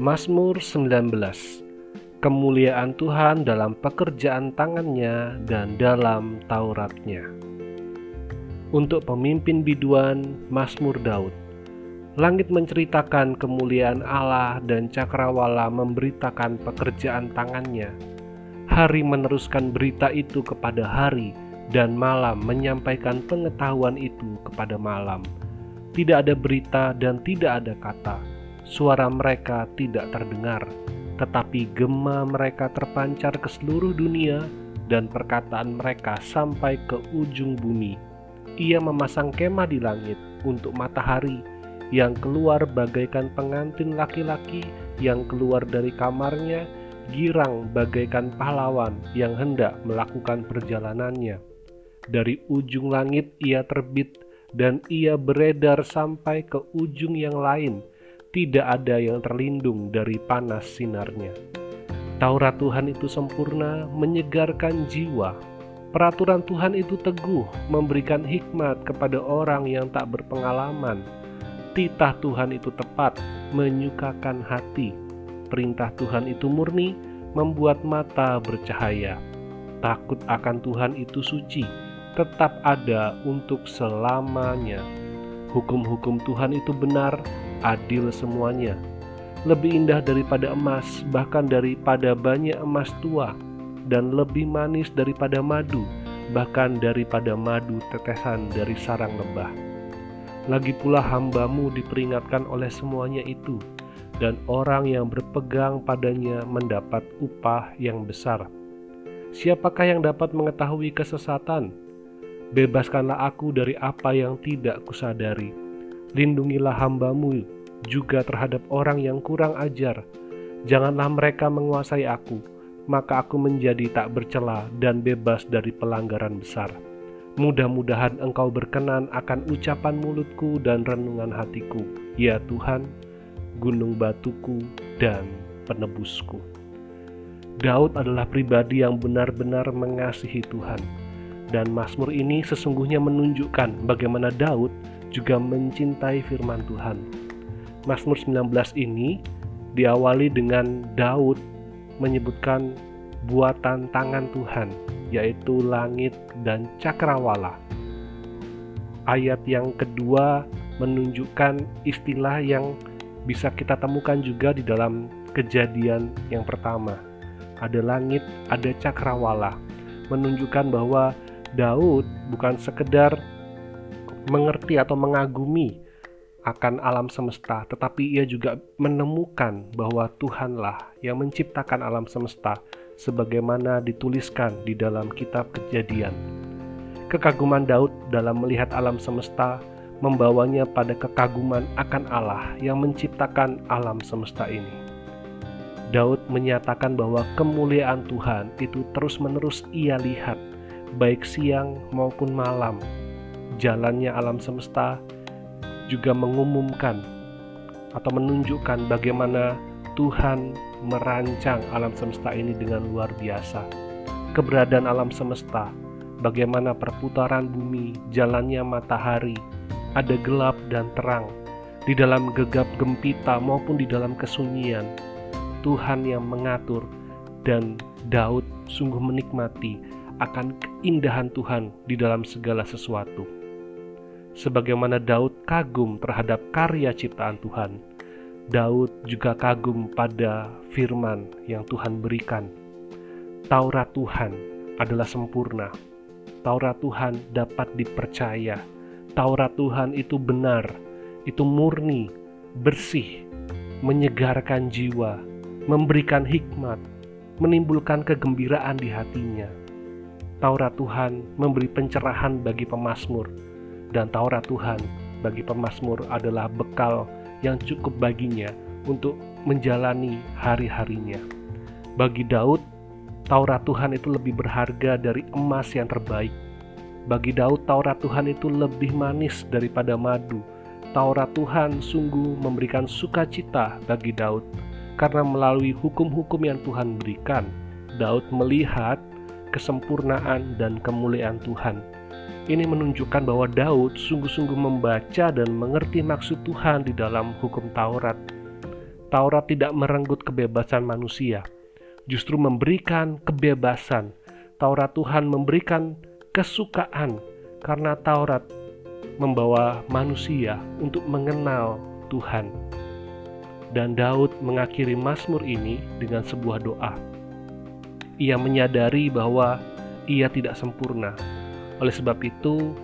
Mazmur 19 Kemuliaan Tuhan dalam pekerjaan tangannya dan dalam Tauratnya Untuk pemimpin biduan Mazmur Daud Langit menceritakan kemuliaan Allah dan cakrawala memberitakan pekerjaan tangannya. Hari meneruskan berita itu kepada hari dan malam menyampaikan pengetahuan itu kepada malam. Tidak ada berita dan tidak ada kata. Suara mereka tidak terdengar, tetapi gema mereka terpancar ke seluruh dunia dan perkataan mereka sampai ke ujung bumi. Ia memasang kemah di langit untuk matahari yang keluar bagaikan pengantin laki-laki yang keluar dari kamarnya, girang bagaikan pahlawan yang hendak melakukan perjalanannya. Dari ujung langit ia terbit, dan ia beredar sampai ke ujung yang lain. Tidak ada yang terlindung dari panas sinarnya. Taurat Tuhan itu sempurna, menyegarkan jiwa. Peraturan Tuhan itu teguh, memberikan hikmat kepada orang yang tak berpengalaman Titah Tuhan itu tepat, menyukakan hati. Perintah Tuhan itu murni, membuat mata bercahaya. Takut akan Tuhan itu suci, tetap ada untuk selamanya. Hukum-hukum Tuhan itu benar, adil semuanya. Lebih indah daripada emas, bahkan daripada banyak emas tua, dan lebih manis daripada madu, bahkan daripada madu tetesan dari sarang lebah lagi pula hambamu diperingatkan oleh semuanya itu, dan orang yang berpegang padanya mendapat upah yang besar. Siapakah yang dapat mengetahui kesesatan? Bebaskanlah aku dari apa yang tidak kusadari. Lindungilah hambamu juga terhadap orang yang kurang ajar. Janganlah mereka menguasai aku, maka aku menjadi tak bercela dan bebas dari pelanggaran besar. Mudah-mudahan Engkau berkenan akan ucapan mulutku dan renungan hatiku, ya Tuhan, gunung batuku dan penebusku. Daud adalah pribadi yang benar-benar mengasihi Tuhan, dan Mazmur ini sesungguhnya menunjukkan bagaimana Daud juga mencintai firman Tuhan. Mazmur 19 ini diawali dengan Daud menyebutkan buatan tangan Tuhan yaitu langit dan cakrawala. Ayat yang kedua menunjukkan istilah yang bisa kita temukan juga di dalam kejadian yang pertama. Ada langit, ada cakrawala, menunjukkan bahwa Daud bukan sekedar mengerti atau mengagumi akan alam semesta, tetapi ia juga menemukan bahwa Tuhanlah yang menciptakan alam semesta sebagaimana dituliskan di dalam kitab Kejadian. Kekaguman Daud dalam melihat alam semesta membawanya pada kekaguman akan Allah yang menciptakan alam semesta ini. Daud menyatakan bahwa kemuliaan Tuhan itu terus-menerus ia lihat, baik siang maupun malam. Jalannya alam semesta juga mengumumkan atau menunjukkan bagaimana Tuhan merancang alam semesta ini dengan luar biasa. Keberadaan alam semesta, bagaimana perputaran bumi, jalannya matahari, ada gelap dan terang, di dalam gegap gempita maupun di dalam kesunyian. Tuhan yang mengatur dan Daud sungguh menikmati akan keindahan Tuhan di dalam segala sesuatu. Sebagaimana Daud kagum terhadap karya ciptaan Tuhan, Daud juga kagum pada firman yang Tuhan berikan. Taurat Tuhan adalah sempurna. Taurat Tuhan dapat dipercaya. Taurat Tuhan itu benar, itu murni, bersih, menyegarkan jiwa, memberikan hikmat, menimbulkan kegembiraan di hatinya. Taurat Tuhan memberi pencerahan bagi pemazmur, dan Taurat Tuhan bagi pemazmur adalah bekal yang cukup baginya untuk menjalani hari-harinya. Bagi Daud, Taurat Tuhan itu lebih berharga dari emas yang terbaik. Bagi Daud, Taurat Tuhan itu lebih manis daripada madu. Taurat Tuhan sungguh memberikan sukacita bagi Daud, karena melalui hukum-hukum yang Tuhan berikan, Daud melihat kesempurnaan dan kemuliaan Tuhan ini menunjukkan bahwa Daud sungguh-sungguh membaca dan mengerti maksud Tuhan di dalam hukum Taurat. Taurat tidak merenggut kebebasan manusia, justru memberikan kebebasan. Taurat Tuhan memberikan kesukaan karena Taurat membawa manusia untuk mengenal Tuhan. Dan Daud mengakhiri Mazmur ini dengan sebuah doa. Ia menyadari bahwa ia tidak sempurna. Oleh sebab itu,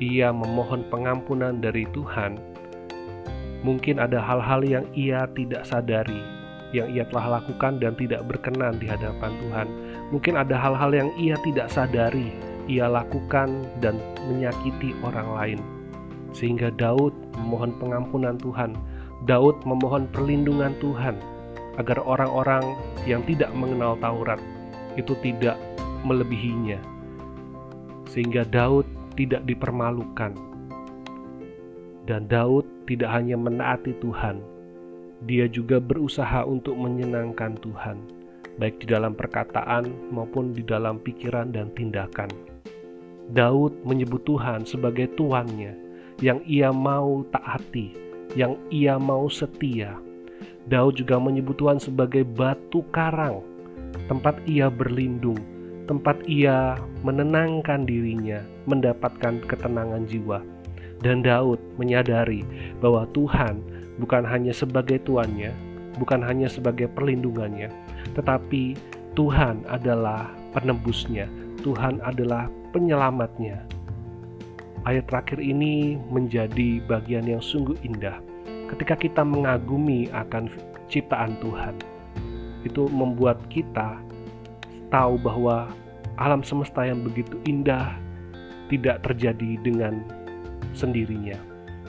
ia memohon pengampunan dari Tuhan Mungkin ada hal-hal yang ia tidak sadari, yang ia telah lakukan dan tidak berkenan di hadapan Tuhan. Mungkin ada hal-hal yang ia tidak sadari, ia lakukan dan menyakiti orang lain. Sehingga Daud memohon pengampunan Tuhan. Daud memohon perlindungan Tuhan agar orang-orang yang tidak mengenal Taurat itu tidak melebihinya. Sehingga Daud tidak dipermalukan. Dan Daud tidak hanya menaati Tuhan, dia juga berusaha untuk menyenangkan Tuhan, baik di dalam perkataan maupun di dalam pikiran dan tindakan. Daud menyebut Tuhan sebagai tuannya yang ia mau taati, yang ia mau setia. Daud juga menyebut Tuhan sebagai batu karang, tempat ia berlindung, tempat ia menenangkan dirinya, mendapatkan ketenangan jiwa dan Daud menyadari bahwa Tuhan bukan hanya sebagai tuannya, bukan hanya sebagai perlindungannya, tetapi Tuhan adalah penebusnya, Tuhan adalah penyelamatnya. Ayat terakhir ini menjadi bagian yang sungguh indah. Ketika kita mengagumi akan ciptaan Tuhan, itu membuat kita tahu bahwa alam semesta yang begitu indah tidak terjadi dengan sendirinya,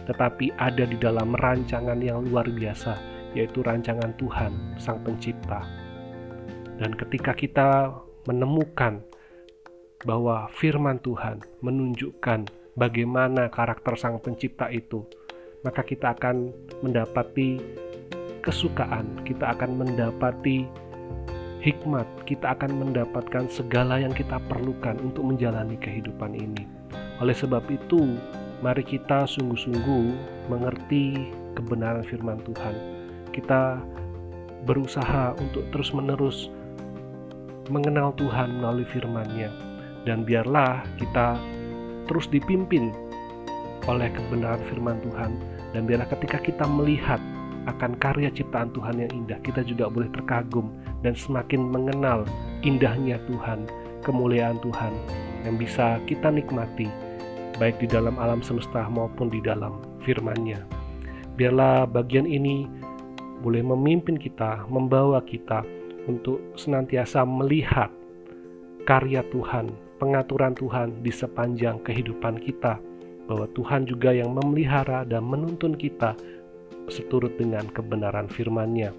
tetapi ada di dalam rancangan yang luar biasa, yaitu rancangan Tuhan, Sang Pencipta. Dan ketika kita menemukan bahwa firman Tuhan menunjukkan bagaimana karakter Sang Pencipta itu, maka kita akan mendapati kesukaan, kita akan mendapati hikmat, kita akan mendapatkan segala yang kita perlukan untuk menjalani kehidupan ini. Oleh sebab itu, Mari kita sungguh-sungguh mengerti kebenaran firman Tuhan. Kita berusaha untuk terus-menerus mengenal Tuhan melalui firman-Nya. Dan biarlah kita terus dipimpin oleh kebenaran firman Tuhan. Dan biarlah ketika kita melihat akan karya ciptaan Tuhan yang indah, kita juga boleh terkagum dan semakin mengenal indahnya Tuhan, kemuliaan Tuhan yang bisa kita nikmati baik di dalam alam semesta maupun di dalam firman-Nya. Biarlah bagian ini boleh memimpin kita, membawa kita untuk senantiasa melihat karya Tuhan, pengaturan Tuhan di sepanjang kehidupan kita, bahwa Tuhan juga yang memelihara dan menuntun kita seturut dengan kebenaran firman-Nya.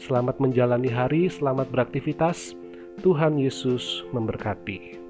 Selamat menjalani hari, selamat beraktivitas. Tuhan Yesus memberkati.